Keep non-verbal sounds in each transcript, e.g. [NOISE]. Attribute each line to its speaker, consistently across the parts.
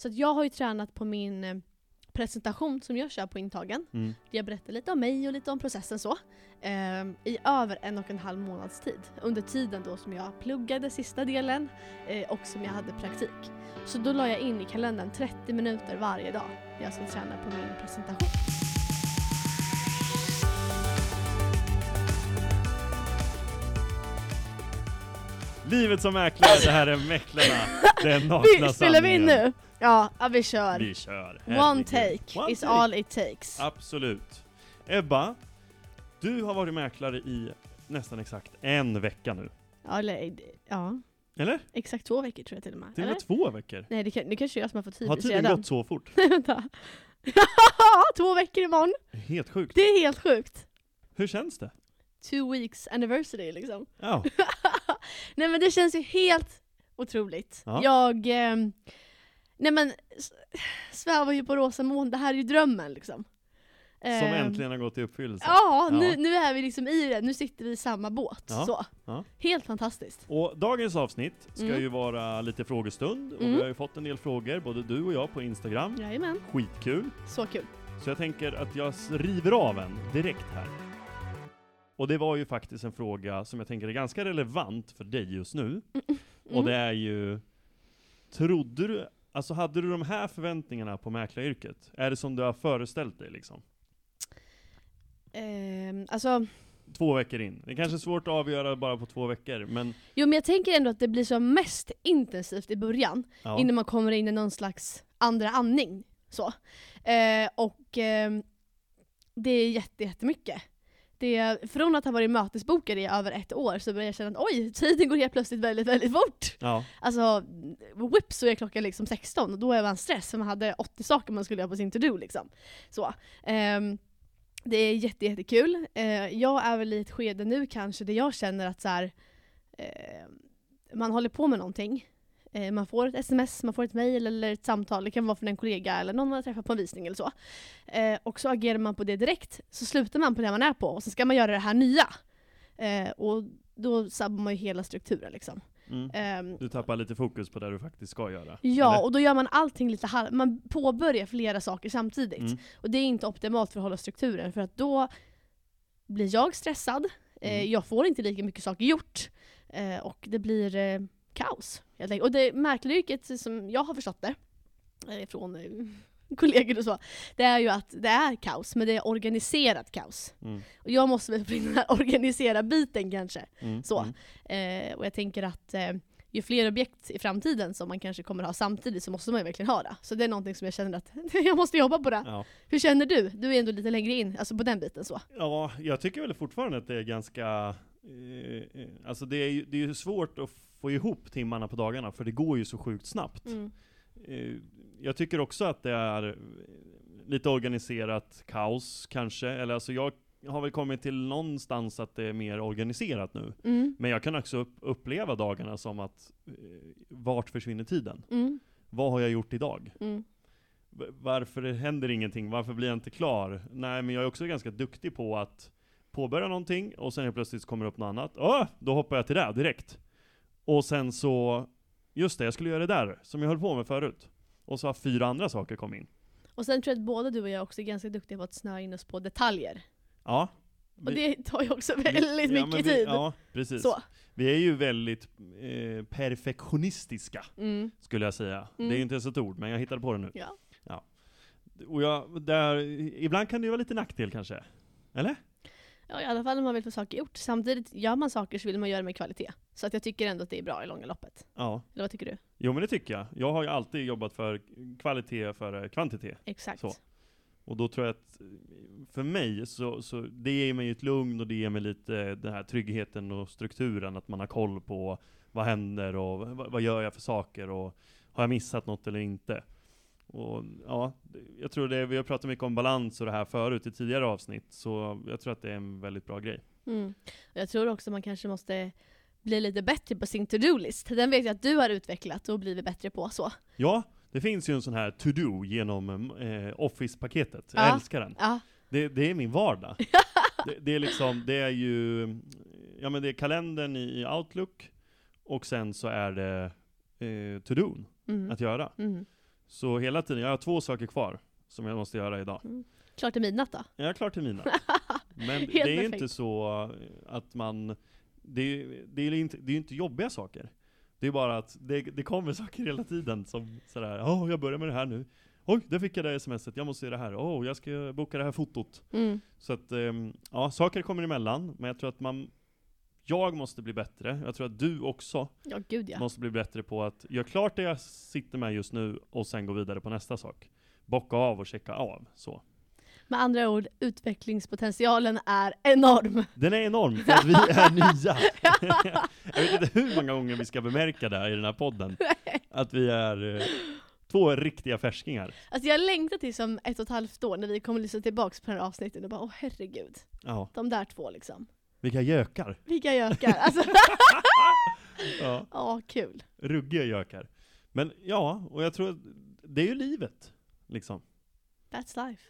Speaker 1: Så att jag har ju tränat på min eh, presentation som jag kör på intagen.
Speaker 2: Mm.
Speaker 1: Jag berättar lite om mig och lite om processen så. ehm, I över en och en halv månads tid. Under tiden då som jag pluggade sista delen eh, och som jag hade praktik. Så då la jag in i kalendern 30 minuter varje dag jag ska träna på min presentation.
Speaker 2: Livet som mäklare, det här är Mäklarna. Den [LAUGHS] nakna
Speaker 1: Vi, spelar vi in
Speaker 2: sanningen.
Speaker 1: nu? Ja, ja vi kör.
Speaker 2: Vi kör.
Speaker 1: One
Speaker 2: Herregud.
Speaker 1: take
Speaker 2: One
Speaker 1: is
Speaker 2: take.
Speaker 1: all it takes.
Speaker 2: Absolut. Ebba, du har varit mäklare i nästan exakt en vecka nu.
Speaker 1: Ja, eller, ja,
Speaker 2: Eller?
Speaker 1: exakt två veckor tror jag till och med.
Speaker 2: Till och
Speaker 1: Eller?
Speaker 2: två veckor.
Speaker 1: Nej, det, det kanske är jag som har fått
Speaker 2: Har
Speaker 1: hybris
Speaker 2: tiden gått så fort? [LAUGHS]
Speaker 1: Vänta. [LAUGHS] två veckor imorgon!
Speaker 2: Helt sjukt.
Speaker 1: Det är helt sjukt.
Speaker 2: Hur känns det?
Speaker 1: Two weeks anniversary liksom.
Speaker 2: Ja. [LAUGHS]
Speaker 1: Nej men det känns ju helt otroligt.
Speaker 2: Ja.
Speaker 1: Jag... ehm, nej men, svävar ju på rosa moln, det här är ju drömmen liksom.
Speaker 2: Som
Speaker 1: Ehm,
Speaker 2: äntligen har gått i uppfyllelse.
Speaker 1: Ja,
Speaker 2: Ja.
Speaker 1: Nu, nu är vi liksom i det, nu sitter vi i samma båt.
Speaker 2: Ja.
Speaker 1: Så.
Speaker 2: Ja.
Speaker 1: Helt fantastiskt.
Speaker 2: Och dagens avsnitt ska
Speaker 1: Mm.
Speaker 2: ju vara lite frågestund och
Speaker 1: Mm.
Speaker 2: vi har ju fått en del frågor, både du och jag på Instagram.
Speaker 1: Jajamän,
Speaker 2: Skitkul.
Speaker 1: så kul.
Speaker 2: Så jag tänker att jag river av en direkt här. Och det var ju faktiskt en fråga som jag tänker är ganska relevant för dig just nu. Och
Speaker 1: Mm.
Speaker 2: det är ju, trodde du, alltså hade du de här förväntningarna på mäklaryrket? Är det som du har föreställt dig liksom?
Speaker 1: Ehm, alltså,
Speaker 2: Två veckor in. Det är kanske är svårt att avgöra bara på två veckor, men
Speaker 1: jo men jag tänker ändå att det blir som mest intensivt i början.
Speaker 2: ja.
Speaker 1: innan man kommer in i någon slags andra andning. Så. Eh, och ehm, det är jätte, jättemycket. Det, från att ha varit mötesbokad i över ett år så börjar jag känna att oj, tiden går helt plötsligt väldigt, väldigt fort.
Speaker 2: Ja,
Speaker 1: Alltså, whips så är klockan liksom 16 och då är man stress för man hade 80 saker man skulle göra på sin to-do liksom. Så. ehm, det är jätte, jättekul. Eh, jag är väl i ett skede nu kanske där jag känner att så här, eh, man håller på med någonting. Eh, man får ett sms, man får ett mail eller ett samtal, det kan vara från en kollega eller någon man har träffat på en visning eller så. Eh, och så agerar man på det direkt, så slutar man på det man är på och så ska man göra det här nya. Eh, och då sabbar man ju hela strukturen liksom.
Speaker 2: mm.
Speaker 1: Ehm,
Speaker 2: Du tappar lite fokus på det du faktiskt ska göra.
Speaker 1: Ja,
Speaker 2: eller?
Speaker 1: och då gör man allting lite halv... Man påbörjar flera saker samtidigt.
Speaker 2: Mm.
Speaker 1: Och det är inte optimalt för att hålla strukturen, för att då blir jag stressad, eh,
Speaker 2: Mm.
Speaker 1: jag får inte lika mycket saker gjort, eh, och det blir eh, kaos. Och det mäklaryrket, som jag har förstått det, eh, från eh, [LAUGHS] kollegor och så, det är ju att det är kaos, men det är organiserat kaos.
Speaker 2: Mm.
Speaker 1: Och jag måste väl få in den här [LAUGHS] organisera biten kanske.
Speaker 2: Mm.
Speaker 1: Så.
Speaker 2: Mm.
Speaker 1: Eh, och jag tänker att eh, ju fler objekt i framtiden som man kanske kommer ha samtidigt så måste man ju verkligen ha det. Så det är någonting som jag känner att [LAUGHS] jag måste jobba på det.
Speaker 2: Ja.
Speaker 1: Hur känner du? Du är ändå lite längre in, alltså på den biten så.
Speaker 2: Ja, jag tycker väl fortfarande att det är ganska... Eh, eh, alltså det är, ju, det är svårt att få ihop timmarna på dagarna, för det går ju så sjukt snabbt.
Speaker 1: Mm.
Speaker 2: Eh, jag tycker också att det är eh, lite organiserat kaos, kanske. Eller alltså jag har väl kommit till någonstans att det är mer organiserat nu.
Speaker 1: Mm.
Speaker 2: Men jag kan också upp, uppleva dagarna som att, eh, vart försvinner tiden?
Speaker 1: Mm.
Speaker 2: Vad har jag gjort idag?
Speaker 1: Mm.
Speaker 2: Varför händer ingenting? Varför blir jag inte klar? Nej, men jag är också ganska duktig på att påbörja någonting och sen helt plötsligt kommer det upp något annat. Åh, då hoppar jag till det direkt. Och sen så, just det, jag skulle göra det där, som jag höll på med förut. Och så har fyra andra saker kommit in.
Speaker 1: Och sen tror jag att både du och jag också är ganska duktiga på att snöa in oss på detaljer.
Speaker 2: Ja.
Speaker 1: Och
Speaker 2: vi-
Speaker 1: det tar ju också
Speaker 2: vi-
Speaker 1: väldigt
Speaker 2: ja, men
Speaker 1: mycket
Speaker 2: vi,
Speaker 1: tid.
Speaker 2: Ja, precis.
Speaker 1: Så.
Speaker 2: Vi är ju väldigt eh, perfektionistiska,
Speaker 1: Mm.
Speaker 2: skulle jag säga. Det är
Speaker 1: Mm.
Speaker 2: ju inte ens ett ord, men jag hittade på det nu.
Speaker 1: Ja.
Speaker 2: Och jag, där, ibland kan det ju vara lite nackdel kanske. Eller?
Speaker 1: Ja, i alla fall om man vill få saker gjort. Samtidigt, gör man saker så vill man göra med kvalitet. Så att jag tycker ändå att det är bra i långa loppet.
Speaker 2: Ja.
Speaker 1: Eller vad tycker du?
Speaker 2: Jo men det tycker jag. Jag har ju alltid jobbat för kvalitet före kvantitet.
Speaker 1: Exakt.
Speaker 2: Så. Och då tror jag att, för mig, så, så det ger mig ett lugn och det ger mig lite den här tryggheten och strukturen, att man har koll på vad händer och vad, vad gör jag för saker och har jag missat något eller inte? Och ja, jag tror det, vi har pratat mycket om balans och det här förut i tidigare avsnitt, så jag tror att det är en väldigt bra grej.
Speaker 1: Mm. Jag tror också man kanske måste bli lite bättre på sin to-do-list. Den vet jag att du har utvecklat och blivit bättre på. så.
Speaker 2: Ja, det finns ju en sån här to-do genom eh, Office-paketet. Jag
Speaker 1: Ja.
Speaker 2: älskar den.
Speaker 1: Ja.
Speaker 2: Det, det är min vardag. [LAUGHS] det, det är liksom, det är ju, ja men det är kalendern i, i Outlook, och sen så är det eh, to-do
Speaker 1: Mm.
Speaker 2: att göra.
Speaker 1: Mm.
Speaker 2: Så hela tiden, jag har två saker kvar som jag måste göra idag.
Speaker 1: Klart till midnatt då.
Speaker 2: Jag är klar till mina. [LAUGHS] Men det är ju inte så att man, det är, det är ju inte, det är ju inte jobbiga saker. Det är bara att det, det kommer [LAUGHS] saker hela tiden som sådär, ja jag börjar med det här nu. Oj, där fick jag det smset, jag måste göra det här. Åh, jag ska boka det här fotot.
Speaker 1: Mm.
Speaker 2: Så att, ehm, ja, saker kommer emellan, men jag tror att man, jag måste bli bättre. Jag tror att du också
Speaker 1: Ja, gud ja.
Speaker 2: måste bli bättre på att göra klart det jag sitter med just nu och sen gå vidare på nästa sak. Bocka av och checka av, så.
Speaker 1: Med andra ord, utvecklingspotentialen är enorm.
Speaker 2: Den är enorm för att vi är [LAUGHS] nya. [LAUGHS] jag vet inte hur många gånger vi ska bemärka det här i den här podden. Att vi är eh, två riktiga färskingar.
Speaker 1: Alltså jag längtar till som ett och ett halvt år när vi kommer lyssna tillbaks på den här avsnittet och bara åh herregud,
Speaker 2: Ja,
Speaker 1: de där två liksom.
Speaker 2: Vilka gökar.
Speaker 1: Vilka gökar. Alltså, [LAUGHS]
Speaker 2: Ja,
Speaker 1: ja kul.
Speaker 2: ruggiga gökar. Men ja, och jag tror att det är ju livet. Liksom.
Speaker 1: That's life.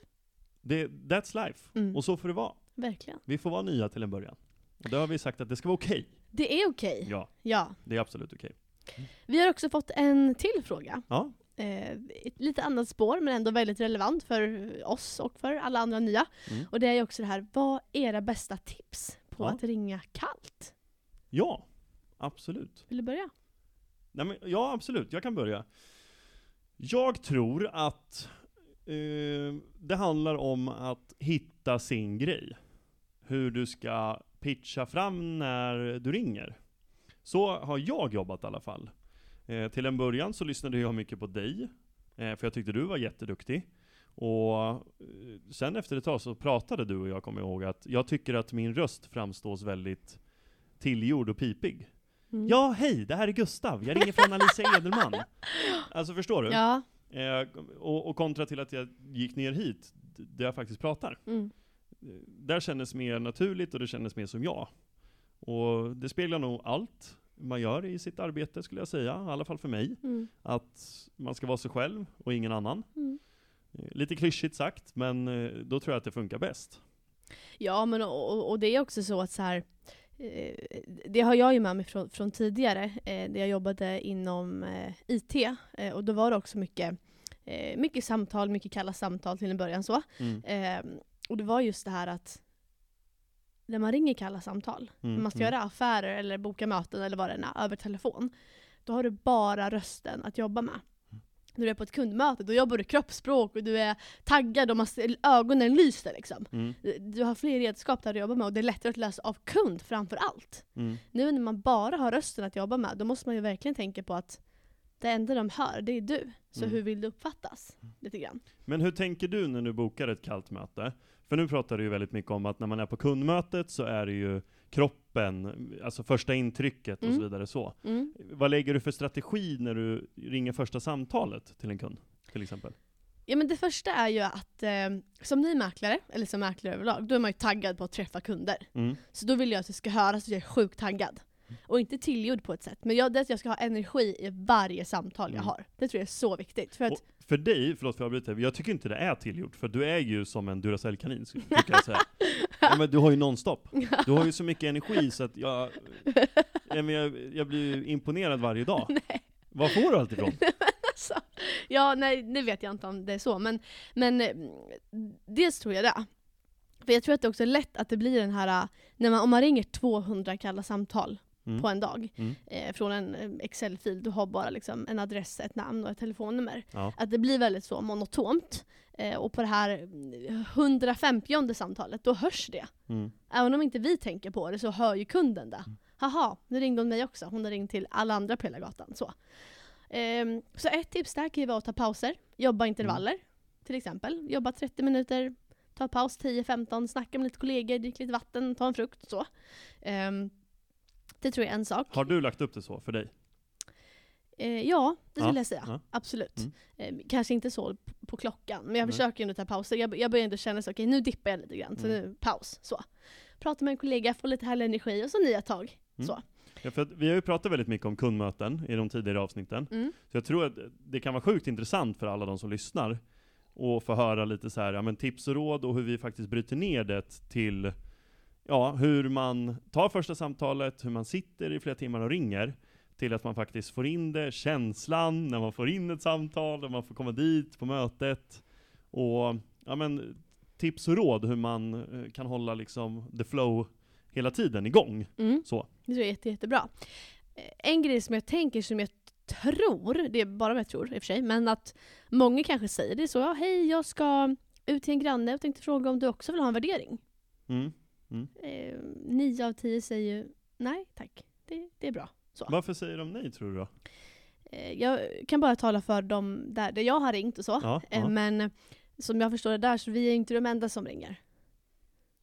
Speaker 2: Det, that's life.
Speaker 1: Mm.
Speaker 2: Och så får det vara.
Speaker 1: Verkligen.
Speaker 2: Vi får vara nya till en början. Och det har vi sagt att det ska vara okej.
Speaker 1: Det är okej.
Speaker 2: Ja,
Speaker 1: Ja.
Speaker 2: det är absolut okej.
Speaker 1: Vi har också fått en till fråga.
Speaker 2: Ja,
Speaker 1: Eh, ett lite annat spår men ändå väldigt relevant för oss och för alla andra nya.
Speaker 2: Mm.
Speaker 1: Och det är ju också det här, vad är era bästa tips på
Speaker 2: Ja.
Speaker 1: att ringa kallt?
Speaker 2: ja absolut.
Speaker 1: Vill du börja?
Speaker 2: Nej, men, ja, absolut. Jag kan börja. Jag tror att eh, det handlar om att hitta sin grej. Hur du ska pitcha fram när du ringer. Så har jag jobbat i alla fall. Eh, till en början så lyssnade jag mycket på dig, eh, för jag tyckte du var jätteduktig. Och eh, sen efter ett tag så pratade du och jag, kommer ihåg, att jag tycker att min röst framstås väldigt tillgjord och pipig.
Speaker 1: Mm.
Speaker 2: Ja, hej, det här är Gustav. Jag ringer från Alicia [LAUGHS] Edelman. Alltså, förstår du?
Speaker 1: Ja.
Speaker 2: Eh, och, och kontra till att jag gick ner hit, där jag faktiskt pratar.
Speaker 1: Mm.
Speaker 2: Där kändes mer naturligt och det kändes mer som jag. Och det speglar nog allt man gör i sitt arbete, skulle jag säga. I alla fall för mig.
Speaker 1: Mm.
Speaker 2: Att man ska vara sig själv och ingen annan.
Speaker 1: Mm.
Speaker 2: Eh, Lite klyschigt sagt, men eh, då tror jag att det funkar bäst.
Speaker 1: Ja, men och, och- det är också så att så här, eh, det har jag ju med mig från, från tidigare, eh, där jag jobbade inom eh, IT, eh, och då var det också mycket, mycket samtal, mycket kalla samtal till en början så.
Speaker 2: Mm.
Speaker 1: Eh, och det var just det här att när man ringer kalla samtal,
Speaker 2: Mm,
Speaker 1: när man ska
Speaker 2: mm.
Speaker 1: göra affärer eller boka möten eller vad det är, över telefon, då har du bara rösten att jobba med.
Speaker 2: Mm.
Speaker 1: När du är på ett kundmöte, då jobbar du kroppsspråk och du är taggad och man ser, ögonen lyser liksom.
Speaker 2: Mm.
Speaker 1: Du har fler redskap där att jobba med och det är lättare att läsa av kund framför allt.
Speaker 2: Mm.
Speaker 1: Nu när man bara har rösten att jobba med, då måste man ju verkligen tänka på att det enda de hör, det är du. Så
Speaker 2: Mm.
Speaker 1: hur vill du uppfattas? Lite grann.
Speaker 2: Men hur tänker du när du bokar ett kallt möte? För nu pratar du ju väldigt mycket om att när man är på kundmötet så är det ju kroppen, alltså första intrycket och
Speaker 1: Mm.
Speaker 2: så vidare så.
Speaker 1: Mm.
Speaker 2: Vad lägger du för strategi när du ringer första samtalet till en kund? Till exempel?
Speaker 1: Ja men det första är ju att eh, som ny mäklare, eller som mäklare överlag, då är man ju taggad på att träffa kunder.
Speaker 2: Mm.
Speaker 1: Så då vill jag att det ska höras att jag är sjukt taggad. Och inte tillgjord på ett sätt, men jag, det är att jag ska ha energi i varje samtal jag
Speaker 2: Mm.
Speaker 1: har. Det tror jag är så viktigt. För att,
Speaker 2: Och för dig, förlåt för att jag avbryter, jag tycker inte det är tillgjort, för du är ju som en Duracell-kanin, brukar jag säga. [LAUGHS] ja, men du har ju nonstop. Du har ju så mycket energi så att jag, [LAUGHS] ja, men jag, jag blir ju imponerad varje dag. [LAUGHS]
Speaker 1: nej.
Speaker 2: Var får du allt ifrån?
Speaker 1: Alltså, ja, nej, nu vet jag inte om det är så, men, men eh, dels tror jag det. För jag tror att det också är lätt att det blir den här, eh, när man, om man ringer 200 kalla samtal
Speaker 2: Mm.
Speaker 1: på en dag,
Speaker 2: Mm.
Speaker 1: eh, från en eh, Excel-fil, du har bara liksom en adress, ett namn och ett telefonnummer.
Speaker 2: Ja.
Speaker 1: Att det blir väldigt så monotont. Eh, och på det här mm, 150 samtalet, då hörs det.
Speaker 2: Mm.
Speaker 1: Även om inte vi tänker på det så hör ju kunden det. Haha, nu ringde hon mig också. Hon har ringt till alla andra på hela gatan. Så, Ehm, så ett tips där kan ju vara att ta pauser. Jobba intervaller, till exempel. Jobba 30 minuter, ta paus 10-15, snacka med lite kollegor, drick lite vatten, ta en frukt. Så. Ehm, det tror jag är en sak.
Speaker 2: Har du lagt upp det så för dig?
Speaker 1: Eh, ja, det
Speaker 2: Ja,
Speaker 1: skulle jag säga.
Speaker 2: ja.
Speaker 1: Absolut.
Speaker 2: Mm.
Speaker 1: Eh, kanske inte så på klockan, men jag
Speaker 2: Nej.
Speaker 1: försöker ändå ta pauser. Jag, jag börjar ändå känna så, okej nu dippar jag lite grann, så
Speaker 2: Mm.
Speaker 1: nu paus. Så. Prata med en kollega, få lite härlig energi och så nya tag.
Speaker 2: Mm.
Speaker 1: Så.
Speaker 2: Ja, för vi har ju pratat väldigt mycket om kundmöten i de tidigare avsnitten.
Speaker 1: Mm.
Speaker 2: Så jag tror att det kan vara sjukt intressant för alla de som lyssnar och få höra lite så här, ja, men tips och råd och hur vi faktiskt bryter ner det till ja, hur man tar första samtalet, hur man sitter i flera timmar och ringer, till att man faktiskt får in det, känslan när man får in ett samtal, när man får komma dit på mötet. Och ja, men, tips och råd hur man eh, kan hålla liksom the flow hela tiden igång.
Speaker 1: Mm.
Speaker 2: Så.
Speaker 1: Det tror jag är jätte, jättebra. Eh, En grej som jag tänker som jag tror, det är bara vad jag tror i och för sig, men att många kanske säger det är så, ja hej jag ska ut till en granne och tänkte fråga om du också vill ha en värdering.
Speaker 2: Mm.
Speaker 1: Eh, nio av tio säger ju nej tack, det, det är bra. Så.
Speaker 2: Varför säger de nej tror du då?
Speaker 1: Eh, jag kan bara tala för dem där, där jag har ringt och så,
Speaker 2: Ja,
Speaker 1: eh, men som jag förstår det där så vi är inte de enda som ringer.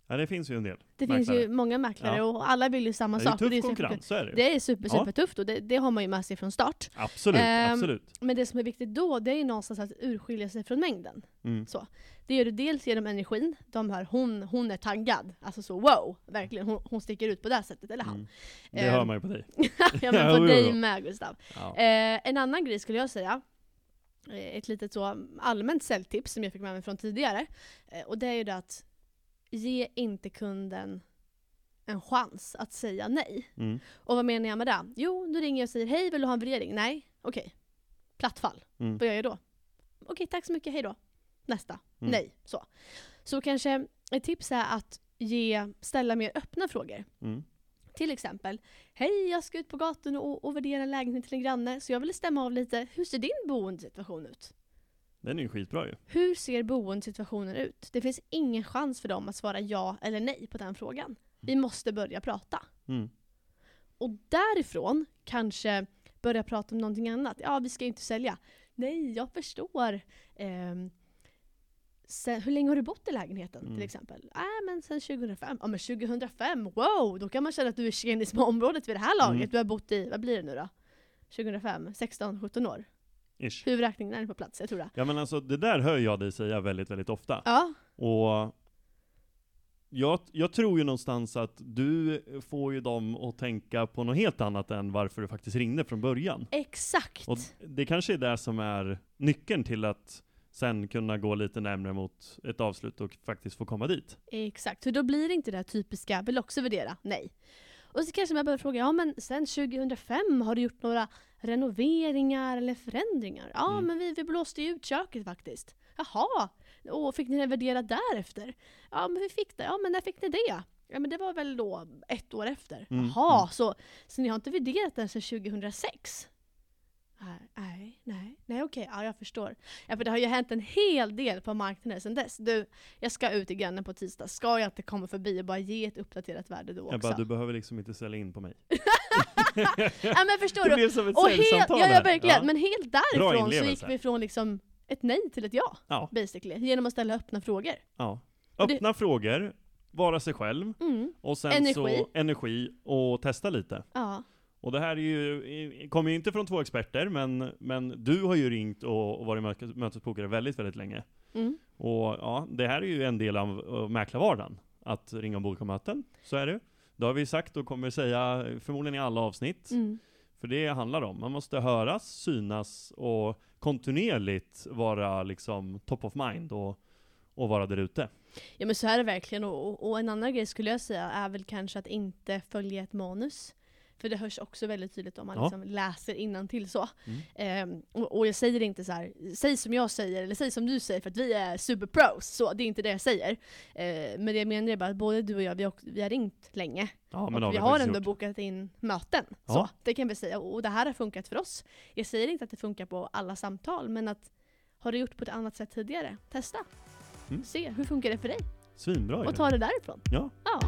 Speaker 2: Ja det finns ju en del.
Speaker 1: Det finns
Speaker 2: Mäklare.
Speaker 1: ju många mäklare
Speaker 2: Ja.
Speaker 1: och alla vill ju samma sak. det
Speaker 2: tuff
Speaker 1: är super-
Speaker 2: konkurrens, så är det.
Speaker 1: Det är super,
Speaker 2: Ja.
Speaker 1: super tufft och det, det har man ju med sig från start.
Speaker 2: Absolut,
Speaker 1: Ehm,
Speaker 2: absolut.
Speaker 1: Men det som är viktigt då, det är ju någonstans att urskilja sig från mängden.
Speaker 2: Mm.
Speaker 1: Det gör du dels genom energin, de hör hon, hon är taggad, alltså så wow, verkligen, hon, hon sticker ut på det här sättet, eller han.
Speaker 2: Mm. Det
Speaker 1: Ehm,
Speaker 2: hör man ju på dig. [LAUGHS]
Speaker 1: ja men [LAUGHS] på dig med Gustav.
Speaker 2: Ja.
Speaker 1: Eh, en annan grej skulle jag säga, eh, ett litet så allmänt säljtips som jag fick med mig från tidigare, eh, och det är ju det att ge inte kunden en chans att säga nej.
Speaker 2: Mm.
Speaker 1: Och vad menar jag med det? Jo, nu ringer jag och säger hej, vill du ha en värdering? Nej, okej. Plattfall.
Speaker 2: Mm.
Speaker 1: Vad gör jag då? Okej, tack så mycket, hej då. Nästa.
Speaker 2: Mm.
Speaker 1: Nej. Så. Så kanske ett tips är att ge, ställa mer öppna frågor.
Speaker 2: Mm.
Speaker 1: Till exempel, hej jag ska ut på gatan och, och värdera en lägenhet till en granne så jag vill stämma av lite, hur ser din boendesituation ut?
Speaker 2: Den är ju skitbra ju.
Speaker 1: Hur ser boendesituationen ut? Det finns ingen chans för dem att svara ja eller nej på den frågan. Vi måste börja prata.
Speaker 2: Mm.
Speaker 1: Och därifrån kanske börja prata om någonting annat. Ja, vi ska ju inte sälja. Nej, jag förstår. Ehm, sen, hur länge har du bott i lägenheten
Speaker 2: Mm.
Speaker 1: till exempel? Äh, men sen 2005. Ja men 2005, wow! Då kan man känna att du är kändis på området vid det här laget.
Speaker 2: Mm.
Speaker 1: Du har bott i, vad blir det nu då? 2005, 16, 17 år.
Speaker 2: Ish.
Speaker 1: Huvudräkningen är på plats, jag tror det.
Speaker 2: Ja men alltså det där hör jag dig säga väldigt, väldigt ofta.
Speaker 1: Ja,
Speaker 2: Och jag, jag tror ju någonstans att du får ju dem att tänka på något helt annat än varför du faktiskt ringde från början.
Speaker 1: exakt.
Speaker 2: Och det kanske är det som är nyckeln till att sen kunna gå lite närmare mot ett avslut och faktiskt få komma dit.
Speaker 1: Exakt, för då blir det inte det här typiska, vill också värdera, nej. Och så kanske man börjar fråga, ja men sen 2005 har du gjort några renoveringar eller förändringar? Ja
Speaker 2: Mm.
Speaker 1: men vi, vi blåste ju ut köket faktiskt. Jaha, och fick ni det värderat därefter? Ja men vi fick det, ja men när fick ni det? Ja men det var väl då ett år efter.
Speaker 2: Mm,
Speaker 1: Jaha,
Speaker 2: mm.
Speaker 1: Så, så ni har inte värderat den sedan 2006? Nej, nej, nej, okej, ja jag förstår. Ja för det har ju hänt en hel del på marknaden sedan dess. Du, jag ska ut i grannen på tisdag, ska jag inte komma förbi och bara ge ett uppdaterat värde då
Speaker 2: Jag
Speaker 1: också?
Speaker 2: bara, du behöver liksom inte sälja in på mig. [LAUGHS]
Speaker 1: ja men förstår
Speaker 2: det
Speaker 1: du?
Speaker 2: blev som ett
Speaker 1: Och helt, ja, ja verkligen,
Speaker 2: Ja.
Speaker 1: men helt därifrån så gick vi från liksom ett nej till ett ja,
Speaker 2: Ja,
Speaker 1: basically. Genom att ställa öppna frågor.
Speaker 2: ja.
Speaker 1: Och det-
Speaker 2: Öppna frågor, vara sig själv,
Speaker 1: Mm.
Speaker 2: och sen
Speaker 1: Energi.
Speaker 2: så energi och testa lite.
Speaker 1: Ja.
Speaker 2: Och det här är ju, kommer ju inte från två experter, men, men du har ju ringt och, och varit mötes- mötesbokare väldigt, väldigt länge.
Speaker 1: Mm.
Speaker 2: Och ja, det här är ju en del av, av mäklarvardagen. Att ringa och boka möten, så är det. Det har vi sagt och kommer säga förmodligen i alla avsnitt.
Speaker 1: Mm.
Speaker 2: För det handlar om. Man måste höras, synas och kontinuerligt vara liksom top of mind och, och vara där ute.
Speaker 1: Ja men så är det verkligen och, och- och en annan grej skulle jag säga är väl kanske att inte följa ett manus. För det hörs också väldigt tydligt om man
Speaker 2: Ja.
Speaker 1: liksom läser till så.
Speaker 2: Mm.
Speaker 1: Ehm, och, och jag säger inte så här, säg som jag säger eller säg som du säger för att vi är superpros. Så det är inte det jag säger. Eh, men det jag menar är bara att både du och jag, vi har, vi har ringt länge.
Speaker 2: Ja,
Speaker 1: och vi har ändå
Speaker 2: gjort.
Speaker 1: bokat in möten.
Speaker 2: Ja.
Speaker 1: Så, det kan vi säga. Och det här har funkat för oss. Jag säger inte att det funkar på alla samtal, men att har du gjort på ett annat sätt tidigare, testa.
Speaker 2: Mm.
Speaker 1: Se, hur funkar det för dig?
Speaker 2: Svinbra.
Speaker 1: Och ta det därifrån.
Speaker 2: Ja.
Speaker 1: Ja.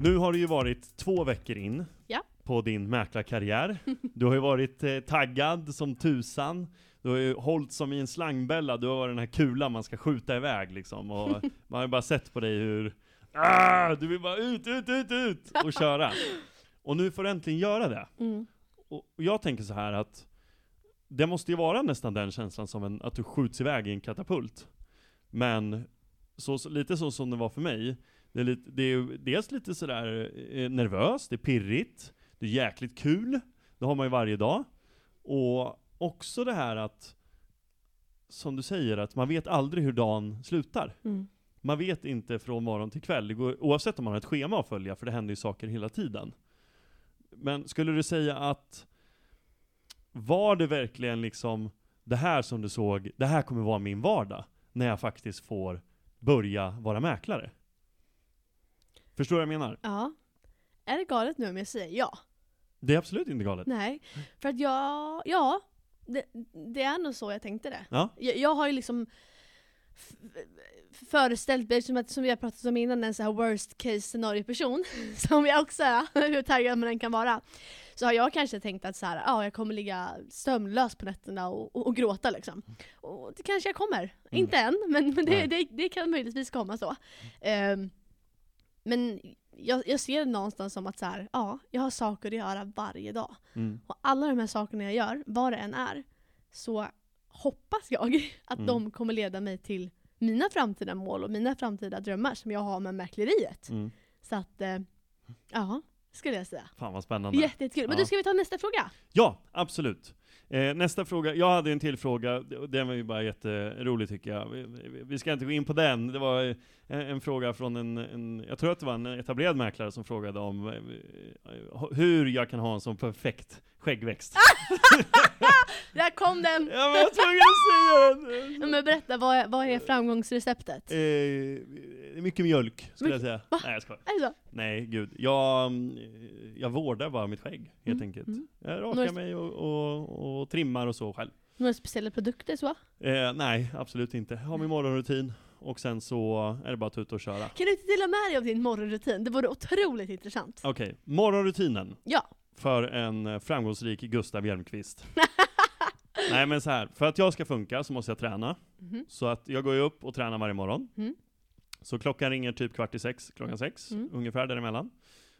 Speaker 2: Nu har det ju varit två veckor in
Speaker 1: Ja.
Speaker 2: på din mäklarkarriär. Du har ju varit eh, taggad som tusan. Du har ju hållit som i en slangbälla, du har varit den här kulan man ska skjuta iväg liksom. Och [LAUGHS] man har ju bara sett på dig hur ah, du vill bara ut, ut, ut, ut och köra. Och nu får du äntligen göra det.
Speaker 1: Mm.
Speaker 2: Och och jag tänker så här att det måste ju vara nästan den känslan som en, att du skjuts iväg i en katapult. Men så, så, lite så som det var för mig. Det är, lite, det är dels lite sådär eh, nervöst, det är pirrigt, det är jäkligt kul, det har man ju varje dag. Och också det här att, som du säger, att man vet aldrig hur dagen slutar.
Speaker 1: Mm.
Speaker 2: Man vet inte från morgon till kväll, går, oavsett om man har ett schema att följa, för det händer ju saker hela tiden. Men skulle du säga att, var det verkligen liksom det här som du såg, det här kommer vara min vardag, när jag faktiskt får börja vara mäklare? Förstår du vad jag menar?
Speaker 1: Ja. Är det galet nu om jag säger ja?
Speaker 2: Det är absolut inte galet.
Speaker 1: Nej. För att jag, ja, det, det är nog så jag tänkte det.
Speaker 2: Ja.
Speaker 1: Jag, jag har ju liksom föreställt mig, som, att, som vi har pratat om innan, en så här worst case scenario person, [LAUGHS] som jag också är, [LAUGHS] hur taggad man än kan vara. Så har jag kanske tänkt att så här, ja, jag kommer ligga sömnlös på nätterna och, och, och gråta liksom. Och det kanske jag kommer. Inte än, men, men det, det, det kan möjligtvis komma så. Ehm, men jag, jag ser det någonstans som att så här, ja, jag har saker att göra varje dag.
Speaker 2: Mm.
Speaker 1: Och alla de här sakerna jag gör, vad det än är, så hoppas jag [LAUGHS] att
Speaker 2: Mm.
Speaker 1: de kommer leda mig till mina framtida mål och mina framtida drömmar som jag har med mäkleriet.
Speaker 2: Mm.
Speaker 1: Så att, eh, ja, skulle jag säga.
Speaker 2: Fan vad spännande.
Speaker 1: Jätte, jättekul. Men
Speaker 2: Ja.
Speaker 1: du, ska vi ta nästa fråga?
Speaker 2: Ja, absolut. Eh, nästa fråga, jag hade en till fråga, den var ju bara jätterolig tycker jag. Vi, vi- ska inte gå in på den, det var eh, en, en fråga från en, en, jag tror att det var en etablerad mäklare som frågade om eh, hur jag kan ha en sån perfekt skäggväxt. [LAUGHS] [LAUGHS]
Speaker 1: Där kom den!
Speaker 2: ja men jag tvungen att säga den!
Speaker 1: Ja, Men berätta, vad är, vad är framgångsreceptet?
Speaker 2: Eh, mycket mjölk, skulle jag säga.
Speaker 1: Va?
Speaker 2: Nej jag skojar.
Speaker 1: Är det så?
Speaker 2: Nej, gud. Jag, mm, jag vårdar bara mitt skägg, helt
Speaker 1: Mm,
Speaker 2: enkelt.
Speaker 1: mm.
Speaker 2: Jag
Speaker 1: Några-
Speaker 2: rakar mig och, och, och trimmar och så själv.
Speaker 1: Några speciella produkter så?
Speaker 2: Eh, nej, absolut inte. Jag har min morgonrutin, och sen så är det bara att ut och köra.
Speaker 1: Kan du inte dela med dig av din morgonrutin? Det vore otroligt intressant.
Speaker 2: Okej, morgonrutinen
Speaker 1: Ja.
Speaker 2: för en eh, framgångsrik Gustav Hjelmqvist. [LAUGHS] nej men så här, för att jag ska funka så måste jag träna.
Speaker 1: Mhm.
Speaker 2: Så att jag går ju upp och tränar varje morgon.
Speaker 1: Mm.
Speaker 2: Så klockan ringer typ kvart i sex, klockan sex,
Speaker 1: Mm.
Speaker 2: ungefär däremellan.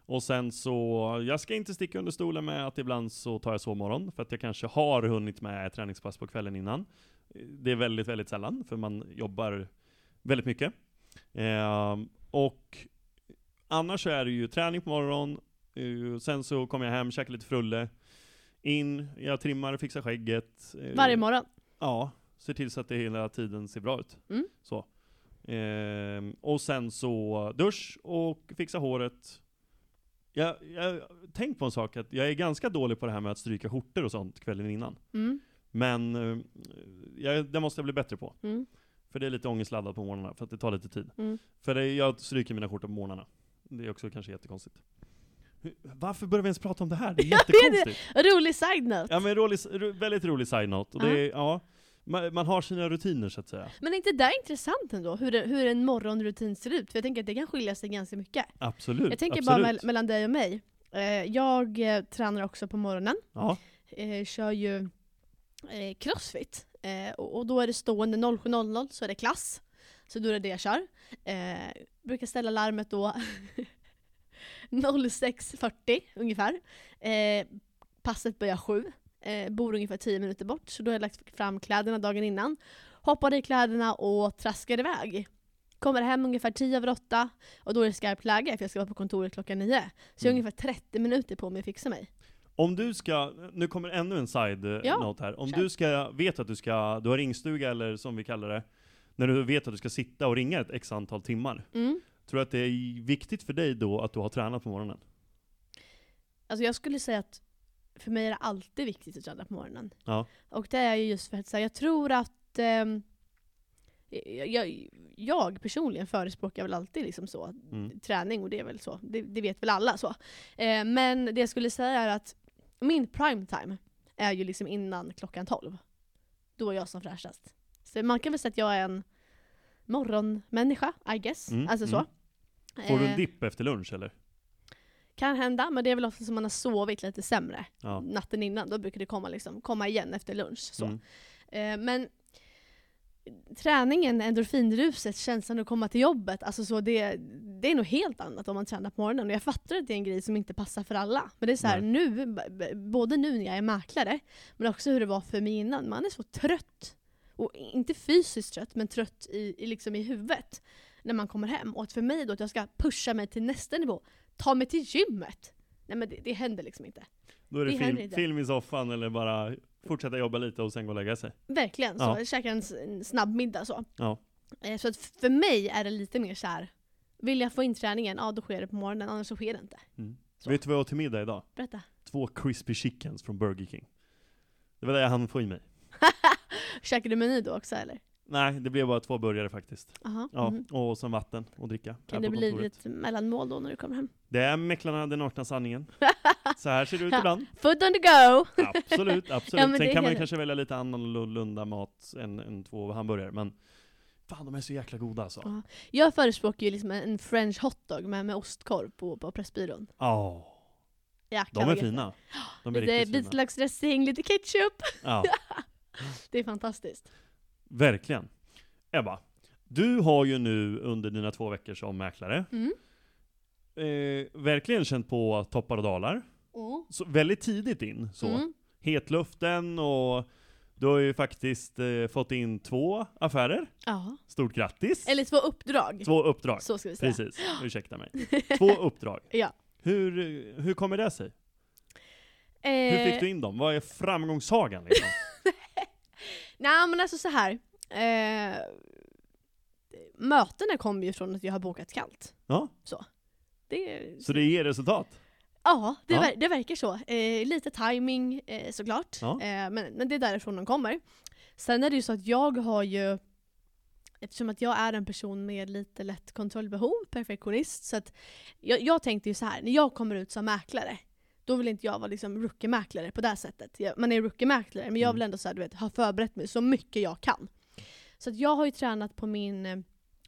Speaker 2: Och sen så, jag ska inte sticka under stolen med att ibland så tar jag sovmorgon, för att jag kanske har hunnit med ett träningspass på kvällen innan. Det är väldigt, väldigt sällan, för man jobbar väldigt mycket. Ehm, och annars så är det ju träning på morgonen, eh, sen så kommer jag hem, käkar lite frulle, in, jag trimmar, fixar skägget. eh,
Speaker 1: Varje morgon?
Speaker 2: Ja, ser till så att det hela tiden ser bra ut.
Speaker 1: Mm.
Speaker 2: Så. Ehm, och sen så dusch och fixa håret. Jag, jag tänk på en sak, att jag är ganska dålig på det här med att stryka skjortor och sånt kvällen innan.
Speaker 1: Mm.
Speaker 2: Men eh, jag, det måste jag bli bättre på.
Speaker 1: Mm.
Speaker 2: För det är lite ångestladdat på morgnarna, för att det tar lite tid.
Speaker 1: Mm.
Speaker 2: För det, jag stryker mina skjortor på morgnarna. Det är också kanske jättekonstigt. Varför börjar vi ens prata om det här? Det är [LAUGHS] jättekonstigt.
Speaker 1: Rolig side-note.
Speaker 2: Ja men rolig, ro, väldigt rolig side-note. Och det är, ja, man, man har sina rutiner så att säga.
Speaker 1: Men är inte det där intressant ändå? Hur, det- hur en morgonrutin ser ut? För jag tänker att det kan skilja sig ganska mycket.
Speaker 2: Absolut.
Speaker 1: Jag tänker
Speaker 2: absolut.
Speaker 1: bara mell- mellan dig och mig. Eh, jag eh, tränar också på morgonen.
Speaker 2: Ja,
Speaker 1: Eh, kör ju crossfit. Och, då är det stående 07.00 så är det klass. Så då är det det jag kör. Brukar ställa larmet då [LAUGHS] 06.40 ungefär. Eh, passet börjar 7. Eh, bor ungefär 10 minuter bort. Så då har jag lagt fram kläderna dagen innan. Hoppar i kläderna och traskar iväg. Kommer hem ungefär 10 över 8 och då är det skarpt läge för jag ska vara på kontoret klockan 9. Så jag har
Speaker 2: Mm.
Speaker 1: ungefär 30 minuter på mig att fixa mig.
Speaker 2: Om du ska, nu kommer ännu en side eh,
Speaker 1: Ja,
Speaker 2: note här. Om
Speaker 1: kör.
Speaker 2: du ska, vet att du ska, du har ringstuga eller som vi kallar det, när du vet att du ska sitta och ringa ett x antal timmar.
Speaker 1: Mm.
Speaker 2: Tror du att det är viktigt för dig då att du har tränat på morgonen?
Speaker 1: Alltså jag skulle säga att för mig är det alltid viktigt att träna på morgonen.
Speaker 2: Ja.
Speaker 1: Och det är ju just för att så här, jag tror att ehm, jag, jag personligen förespråkar väl alltid liksom så,
Speaker 2: Mm.
Speaker 1: träning och det är väl så, det, det vet väl alla så. Eh, men det jag skulle säga är att min prime time är ju liksom innan klockan 12. Då är jag som fräschast. Så man kan väl säga att jag är en morgonmänniska, I guess.
Speaker 2: Mm,
Speaker 1: Alltså så.
Speaker 2: mm. Får du en
Speaker 1: Eh,
Speaker 2: dipp efter lunch eller?
Speaker 1: Kan hända, men det är väl ofta som man har sovit lite sämre
Speaker 2: Ja.
Speaker 1: natten innan. Då brukar det komma, liksom, komma igen efter lunch. Så.
Speaker 2: Mm.
Speaker 1: Eh, men träningen, endorfinruset, känslan att komma till jobbet, alltså så det, det är nog helt annat om man tränar på morgonen. Och jag fattar att det är en grej som inte passar för alla. Men det är så här, nu, både nu när jag är mäklare, men också hur det var för mig innan. Man är så trött. Och inte fysiskt trött, men trött i, i, liksom i huvudet när man kommer hem. Och att för mig då, att jag ska pusha mig till nästa nivå, ta mig till gymmet. Nej men det, det händer liksom inte.
Speaker 2: Då är det,
Speaker 1: Det
Speaker 2: film, film i soffan eller bara fortsätta jobba lite och sen gå och lägga sig.
Speaker 1: Verkligen, så
Speaker 2: Ja.
Speaker 1: jag käkar en, en snabb middag så.
Speaker 2: Ja.
Speaker 1: Eh, Så att för mig är det lite mer så här. vill jag få in träningen, ja då sker det på morgonen, annars så sker det inte.
Speaker 2: Mm. Vet du vad jag åt till middag idag?
Speaker 1: Berätta.
Speaker 2: Två crispy chickens från Burger King. Det var det jag hann få i mig. [LAUGHS]
Speaker 1: Käkade du meny då också eller?
Speaker 2: Nej, det blev bara två burgare faktiskt.
Speaker 1: Aha.
Speaker 2: Ja,
Speaker 1: mhm.
Speaker 2: och sen vatten och dricka.
Speaker 1: Kan det bli lite mellanmål då när du kommer hem?
Speaker 2: Det är Mäklarna, den nakna sanningen. [LAUGHS] Så här ser det ut ibland.
Speaker 1: Food on the go!
Speaker 2: Absolut, [LAUGHS] absolut.
Speaker 1: Ja,
Speaker 2: Sen kan man ju kanske välja lite annorlunda mat än, än två hamburgare, men fan de är så jäkla goda alltså.
Speaker 1: Ja. Jag förespråkar ju liksom en french hotdog med, med ostkorv på, på Pressbyrån.
Speaker 2: Ja,
Speaker 1: Jäklar
Speaker 2: de är fina. De är
Speaker 1: Lite
Speaker 2: riktigt fina.
Speaker 1: vitlöksdressing, lite ketchup.
Speaker 2: Ja, [LAUGHS]
Speaker 1: Det är fantastiskt.
Speaker 2: verkligen. Ebba, du har ju nu under dina två veckor som mäklare
Speaker 1: Mm.
Speaker 2: eh, verkligen känt på toppar och dalar. Så väldigt tidigt in, så.
Speaker 1: Mm.
Speaker 2: Hetluften och du har ju faktiskt eh, fått in två affärer.
Speaker 1: Ja.
Speaker 2: Stort grattis!
Speaker 1: Eller två uppdrag.
Speaker 2: Två uppdrag.
Speaker 1: Så ska vi säga.
Speaker 2: Precis, [GASPS] ursäkta mig. Två uppdrag.
Speaker 1: Ja.
Speaker 2: Hur, hur kommer det sig? Hur
Speaker 1: Eh,
Speaker 2: fick du in dem? Vad är framgångssagan liksom?
Speaker 1: Nej men alltså så här. Eh, mötena kommer ju från att jag har bokat kallt.
Speaker 2: Ja,
Speaker 1: Det,
Speaker 2: så det ger resultat?
Speaker 1: Ja, det,
Speaker 2: Ja.
Speaker 1: Ver det verkar så. Eh, lite timing eh, såklart.
Speaker 2: Ja.
Speaker 1: Eh, men, men det är därifrån de kommer. Sen är det ju så att jag har ju Eftersom att jag är en person med lite lätt kontrollbehov, perfektionist, så att jag, jag tänkte ju så här: när jag kommer ut som mäklare, då vill inte jag vara liksom rookie-mäklare på det sättet. Jag, man är rookie-mäklare, men jag vill
Speaker 2: Mm.
Speaker 1: ändå så här, du vet, ha förberett mig så mycket jag kan. Så jag har ju tränat på min eh,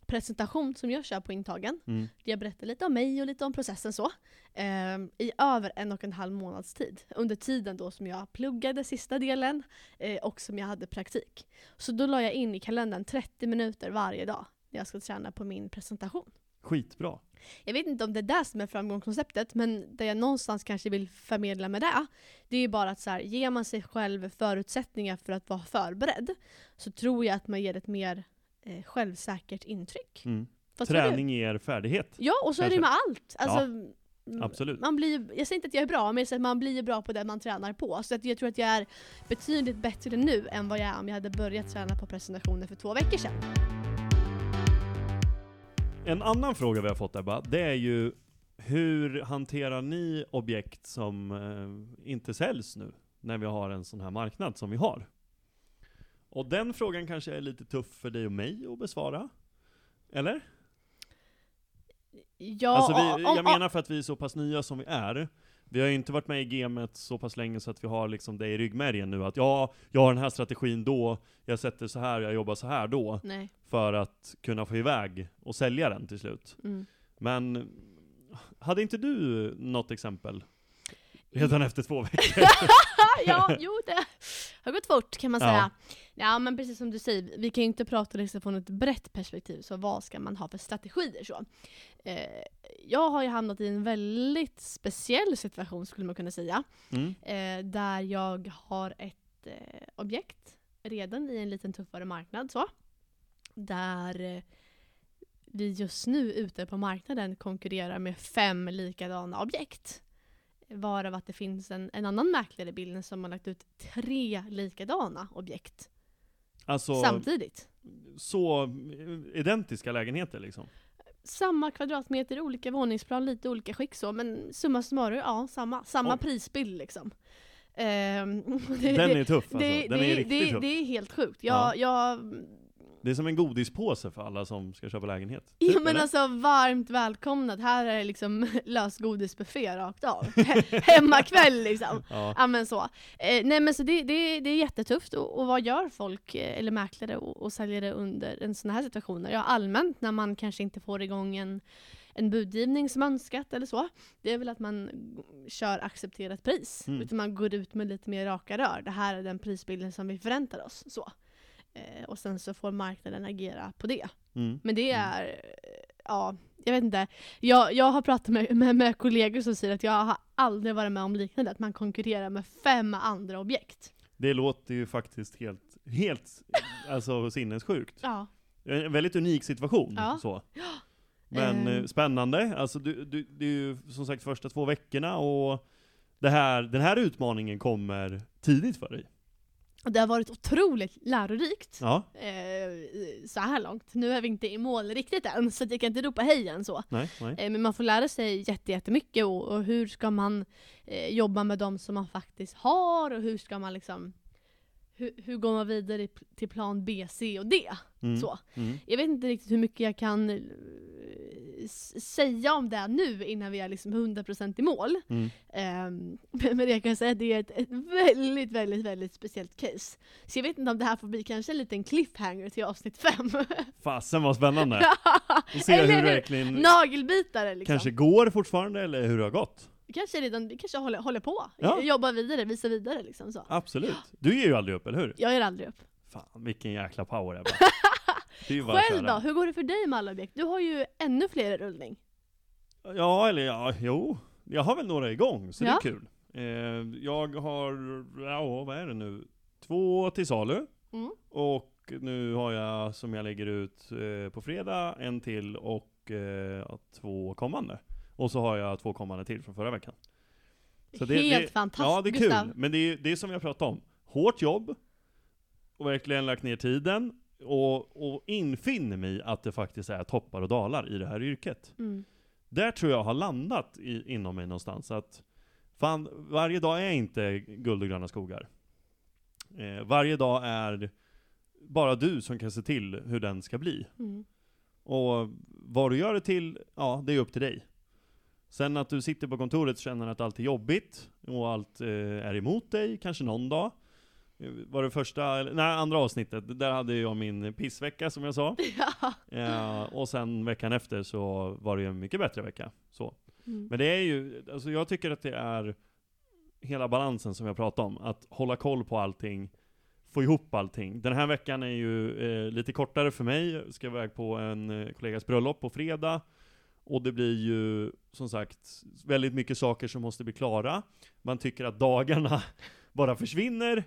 Speaker 1: presentation som jag kör på intagen,
Speaker 2: Mm.
Speaker 1: där jag berättar lite om mig och lite om processen så. ehm, I över en och en halv månads tid. Under tiden då som jag pluggade sista delen eh, och som jag hade praktik. Så då la jag in i kalendern 30 minuter varje dag när jag ska träna på min presentation.
Speaker 2: Skitbra.
Speaker 1: Jag vet inte om det är det som är framgångskonceptet, men det jag någonstans kanske vill förmedla med det, det är ju bara att så här, ger man sig själv förutsättningar för att vara förberedd, så tror jag att man ger ett mer eh, självsäkert intryck.
Speaker 2: Mm. Träning ger färdighet.
Speaker 1: Ja, och så är det med allt. Alltså, mm,
Speaker 2: absolut.
Speaker 1: Man blir, jag säger inte att jag är bra, men man blir bra på det man tränar på. Så att jag tror att jag är betydligt bättre nu än vad jag är om jag hade börjat träna på presentationer för två veckor sedan.
Speaker 2: En annan fråga vi har fått Ebba, det är ju hur hanterar ni objekt som eh, inte säljs nu? När vi har en sån här marknad som vi har. Och den frågan kanske är lite tuff för dig och mig att besvara? Eller?
Speaker 1: Ja,
Speaker 2: alltså vi, jag menar för att vi är så pass nya som vi är. Vi har ju inte varit med i gamet så pass länge så att vi har liksom det i ryggmärgen nu att ja, jag har den här strategin då, jag sätter så här, jag jobbar så här då.
Speaker 1: Nej.
Speaker 2: För att kunna få iväg och sälja den till slut.
Speaker 1: Mm.
Speaker 2: Men hade inte du något exempel? Redan efter två veckor? [LAUGHS]
Speaker 1: ja, jo det har gått fort kan man säga. Ja men precis som du säger, vi kan ju inte prata liksom från ett brett perspektiv, så vad ska man ha för strategier så? Eh, jag har ju hamnat i en väldigt speciell situation skulle man kunna säga.
Speaker 2: Mm.
Speaker 1: eh, där jag har ett eh, objekt redan i en liten tuffare marknad. Så, där eh, vi just nu ute på marknaden konkurrerar med fem likadana objekt. Varav att det finns en, en annan mäklare i bilden som har lagt ut tre likadana objekt
Speaker 2: Alltså,
Speaker 1: samtidigt.
Speaker 2: så identiska lägenheter liksom?
Speaker 1: Samma kvadratmeter, olika våningsplan, lite olika skick så, men summa summarum, ja samma, samma
Speaker 2: Oj.
Speaker 1: prisbild liksom. Ehm, [LAUGHS] det-
Speaker 2: Den är tuff alltså,
Speaker 1: det,
Speaker 2: den
Speaker 1: det,
Speaker 2: är riktigt tuff.
Speaker 1: det är helt sjukt. Jag,
Speaker 2: Ja.
Speaker 1: jag,
Speaker 2: Det är som en godispåse för alla som ska köpa lägenhet.
Speaker 1: ja,
Speaker 2: Typ,
Speaker 1: men
Speaker 2: eller?
Speaker 1: alltså varmt välkomnat. Här är det liksom [LAUGHS] lösgodisbuffé rakt av. He- [LAUGHS] Hemmakväll liksom.
Speaker 2: Ja.
Speaker 1: Ja men så. Eh, nej men så det, det, det är jättetufft. Och, och vad gör folk, eh, eller mäklare och, och säljare under en sån här situation? Ja allmänt när man kanske inte får igång en, en budgivning som önskat eller så. Det är väl att man kör accepterat pris.
Speaker 2: Mm.
Speaker 1: Utan man går ut med lite mer raka rör. Det här är den prisbilden som vi förväntar oss. Så. Eh, och sen så får marknaden agera på det.
Speaker 2: Mm.
Speaker 1: Men det
Speaker 2: Mm.
Speaker 1: är, eh, ja, jag vet inte. Jag, jag har pratat med, med, med kollegor som säger att jag har aldrig varit med om liknande, att man konkurrerar med fem andra objekt.
Speaker 2: Det låter ju faktiskt helt, helt alltså sinnessjukt.
Speaker 1: Ja.
Speaker 2: En väldigt unik situation.
Speaker 1: Ja.
Speaker 2: Så. [GASPS] Men
Speaker 1: Eh.
Speaker 2: eh, spännande. Alltså, du, du, det är ju som sagt första två veckorna och det här, den här utmaningen kommer tidigt för dig.
Speaker 1: Det har varit otroligt lärorikt.
Speaker 2: Ja,
Speaker 1: Eh, så här långt. Nu är vi inte i mål riktigt än, så jag kan inte ropa hej än så.
Speaker 2: nej, nej.
Speaker 1: Eh, men man får lära sig jätte, jättemycket och, och hur ska man eh, jobba med de som man faktiskt har och hur ska man liksom hur, hur går man vidare till plan B, C och D?
Speaker 2: Mm.
Speaker 1: Så.
Speaker 2: Mm.
Speaker 1: Jag vet inte riktigt hur mycket jag kan eh, säga om det nu innan vi är liksom 100% i mål.
Speaker 2: Mm.
Speaker 1: Ehm, [LAUGHS] men jag kan säga att det är ett, ett väldigt, väldigt, väldigt speciellt case. Så jag vet inte om det här får bli kanske en liten cliffhanger till avsnitt 5. [LAUGHS]
Speaker 2: Fasen vad spännande! Och se
Speaker 1: Eller
Speaker 2: hur det verkligen
Speaker 1: Nagelbitare liksom.
Speaker 2: kanske går fortfarande, eller hur det har gått.
Speaker 1: Kanske redan, kanske håller, håller på.
Speaker 2: Ja.
Speaker 1: Jobbar vidare, visar vidare liksom så.
Speaker 2: Absolut. Du ger ju aldrig upp, eller hur?
Speaker 1: Jag ger aldrig upp.
Speaker 2: Fan, vilken jäkla power Ebba. [LAUGHS]
Speaker 1: Själv då? Hur går det för dig med alla objekt? Du har ju ännu fler i rullning.
Speaker 2: Ja, eller ja, jo. Jag har väl några igång, så
Speaker 1: Ja.
Speaker 2: det är kul. Eh, jag har, ja vad är det nu? Två till salu.
Speaker 1: Mm.
Speaker 2: Och nu har jag, som jag lägger ut eh, på fredag, en till och eh, två kommande. Och så har jag två kommande till från förra veckan. Så det-
Speaker 1: Helt
Speaker 2: det-
Speaker 1: fantastiskt
Speaker 2: Ja, det är
Speaker 1: Gustav.
Speaker 2: kul. Men det är, det är som jag pratade om. Hårt jobb, och verkligen lagt ner tiden, och, och infinner mig att det faktiskt är toppar och dalar i det här yrket.
Speaker 1: Mm.
Speaker 2: Där tror jag har landat i, inom mig någonstans att fan, varje dag är inte guld och gröna skogar. Eh, varje dag är bara du som kan se till hur den ska bli.
Speaker 1: Mm.
Speaker 2: Och vad du gör det till, ja, det är upp till dig. Sen att du sitter på kontoret och känner att allt är jobbigt och allt eh, är emot dig, kanske någon dag. Var det första, eller, nej andra avsnittet, där hade jag min pissvecka som jag sa. [LAUGHS]
Speaker 1: Ja.
Speaker 2: Eh, och sen veckan efter så var det ju en mycket bättre vecka. Så.
Speaker 1: Mm.
Speaker 2: Men det är ju, alltså jag tycker att det är hela balansen som jag pratade om. Att hålla koll på allting, få ihop allting. Den här veckan är ju eh, lite kortare för mig. Jag ska iväg på en eh, kollegas bröllop på fredag. Och det blir ju, som sagt, väldigt mycket saker som måste bli klara. Man tycker att dagarna [LAUGHS] bara försvinner.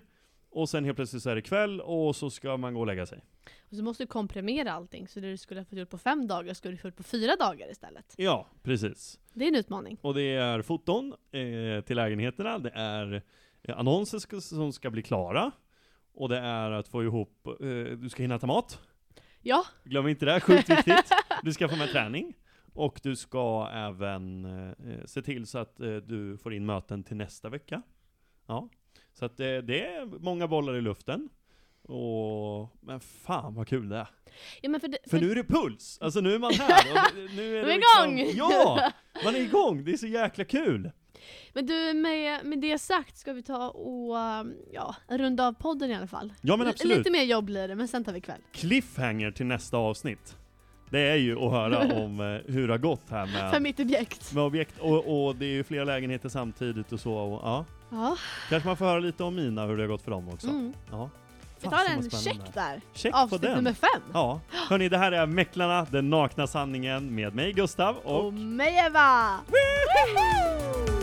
Speaker 2: Och sen helt plötsligt så är det kväll och så ska man gå och lägga sig.
Speaker 1: Och så måste du komprimera allting, så det du skulle ha fått gjort på fem dagar skulle du få gjort på fyra dagar istället.
Speaker 2: Ja, precis.
Speaker 1: Det är en utmaning.
Speaker 2: Och det är foton eh, till lägenheterna, det är eh, annonser ska, som ska bli klara, och det är att få ihop, eh, du ska hinna ta mat,
Speaker 1: Ja,
Speaker 2: glöm inte det, sjukt viktigt. [LAUGHS] Du ska få med träning, och du ska även eh, se till så att eh, du får in möten till nästa vecka. Ja, så att eh, det är många bollar i luften. Och, men fan vad kul det är.
Speaker 1: ja men för, det,
Speaker 2: För nu är det puls! Alltså nu är man här, och det, nu är [LAUGHS] det liksom,
Speaker 1: igång!
Speaker 2: Ja! Man är igång, det är så jäkla kul!
Speaker 1: Men du, med, med det sagt ska vi ta och um, ja, runda av podden i alla fall.
Speaker 2: Ja men
Speaker 1: L-
Speaker 2: absolut.
Speaker 1: Lite mer jobb blir det, men sen tar vi kväll.
Speaker 2: Cliffhanger till nästa avsnitt. Det är ju att höra [LAUGHS] om eh, hur det har gått här
Speaker 1: För
Speaker 2: med,
Speaker 1: mitt objekt.
Speaker 2: med objekt, och, och det är ju flera lägenheter samtidigt och så, och ja.
Speaker 1: Ja,
Speaker 2: Kanske man får höra lite om mina, hur det har gått för dem också.
Speaker 1: mm.
Speaker 2: Ja.
Speaker 1: Vi tar en check där.
Speaker 2: Check på
Speaker 1: Avsnitt
Speaker 2: den.
Speaker 1: nummer fem.
Speaker 2: Ja. Hörni, det här är Mäklarna, den nakna sanningen med mig Gustav och...
Speaker 1: Och mig Eva! Woho!